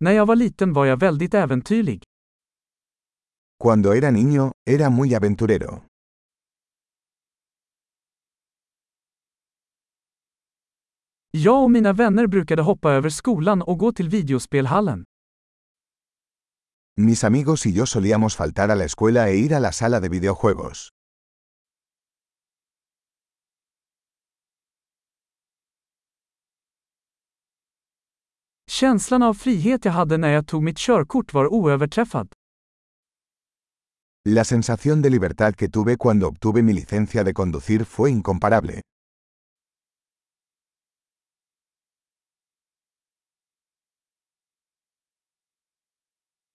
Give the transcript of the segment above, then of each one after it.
När jag var liten var jag väldigt äventyrlig. Cuando era niño, era muy aventurero. Jag och mina vänner brukade hoppa över skolan och gå till videospelhallen. Mis amigos y yo solíamos faltar a la escuela e ir a la sala de videojuegos. Känslan av frihet jag hade när jag tog mitt körkort var oöverträffad. La sensación de libertad que tuve cuando obtuve mi licencia de conducir fue incomparable.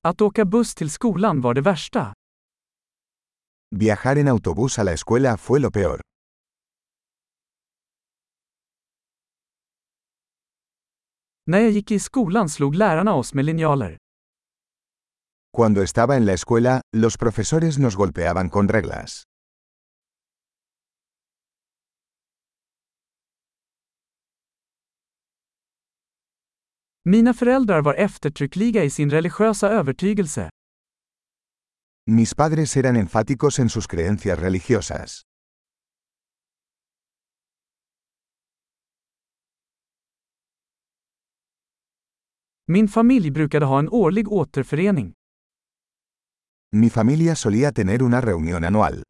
Att åka buss till skolan var det värsta. Viajar en autobús a la escuela fue lo peor. När jag gick i skolan slog lärarna oss med linjaler. Cuando estaba en la escuela, los profesores nos golpeaban con reglas. Mina föräldrar var eftertryckliga i sin religiösa övertygelse. Mis padres eran enfáticos en sus creencias religiosas. Min familj brukade ha en årlig återförening. Mi familia solía tener una reunión anual.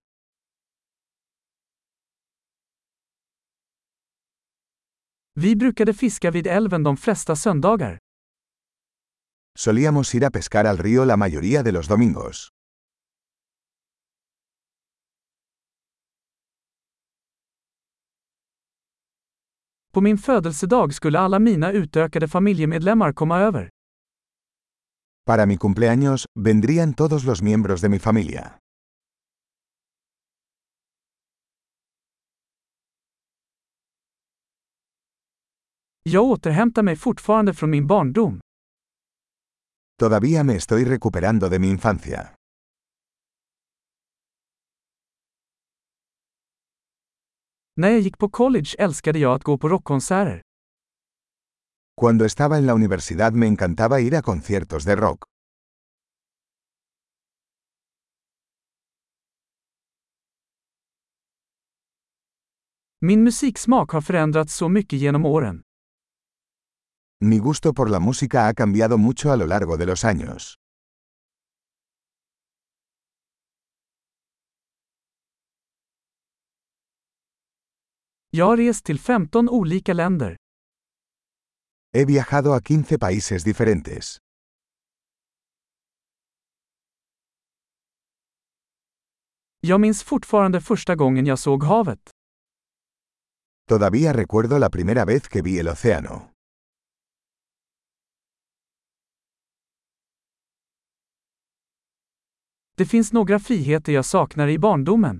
Vi brukade fiska vid älven de flesta söndagar. Solíamos ir a pescar al río la mayoría de los domingos. På min födelsedag skulle alla mina utökade familjemedlemmar komma över. Para mi cumpleaños, vendrían todos los miembros de mi familia. Jag återhämtar mig fortfarande från min barndom. Todavía me estoy recuperando de mi infancia. När jag gick på college älskade jag att gå på rockkonserter. Cuando estaba en la universidad me encantaba ir a conciertos de rock. Min musiksmak har förändrats så mycket genom åren. Mi gusto por la música ha cambiado mucho a lo largo de los años. Jag har rest till 15 olika länder. He viajado a 15 países diferentes. Jag minns fortfarande första gången jag såg havet. Todavía recuerdo la primera vez que vi el océano. Det finns några friheter jag saknar i barndomen.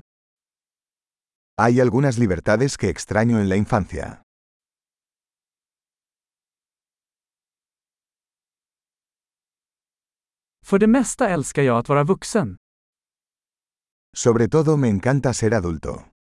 Hay algunas libertades que extraño en la infancia. För det mesta älskar jag att vara vuxen. Sobre todo me encanta ser adulto.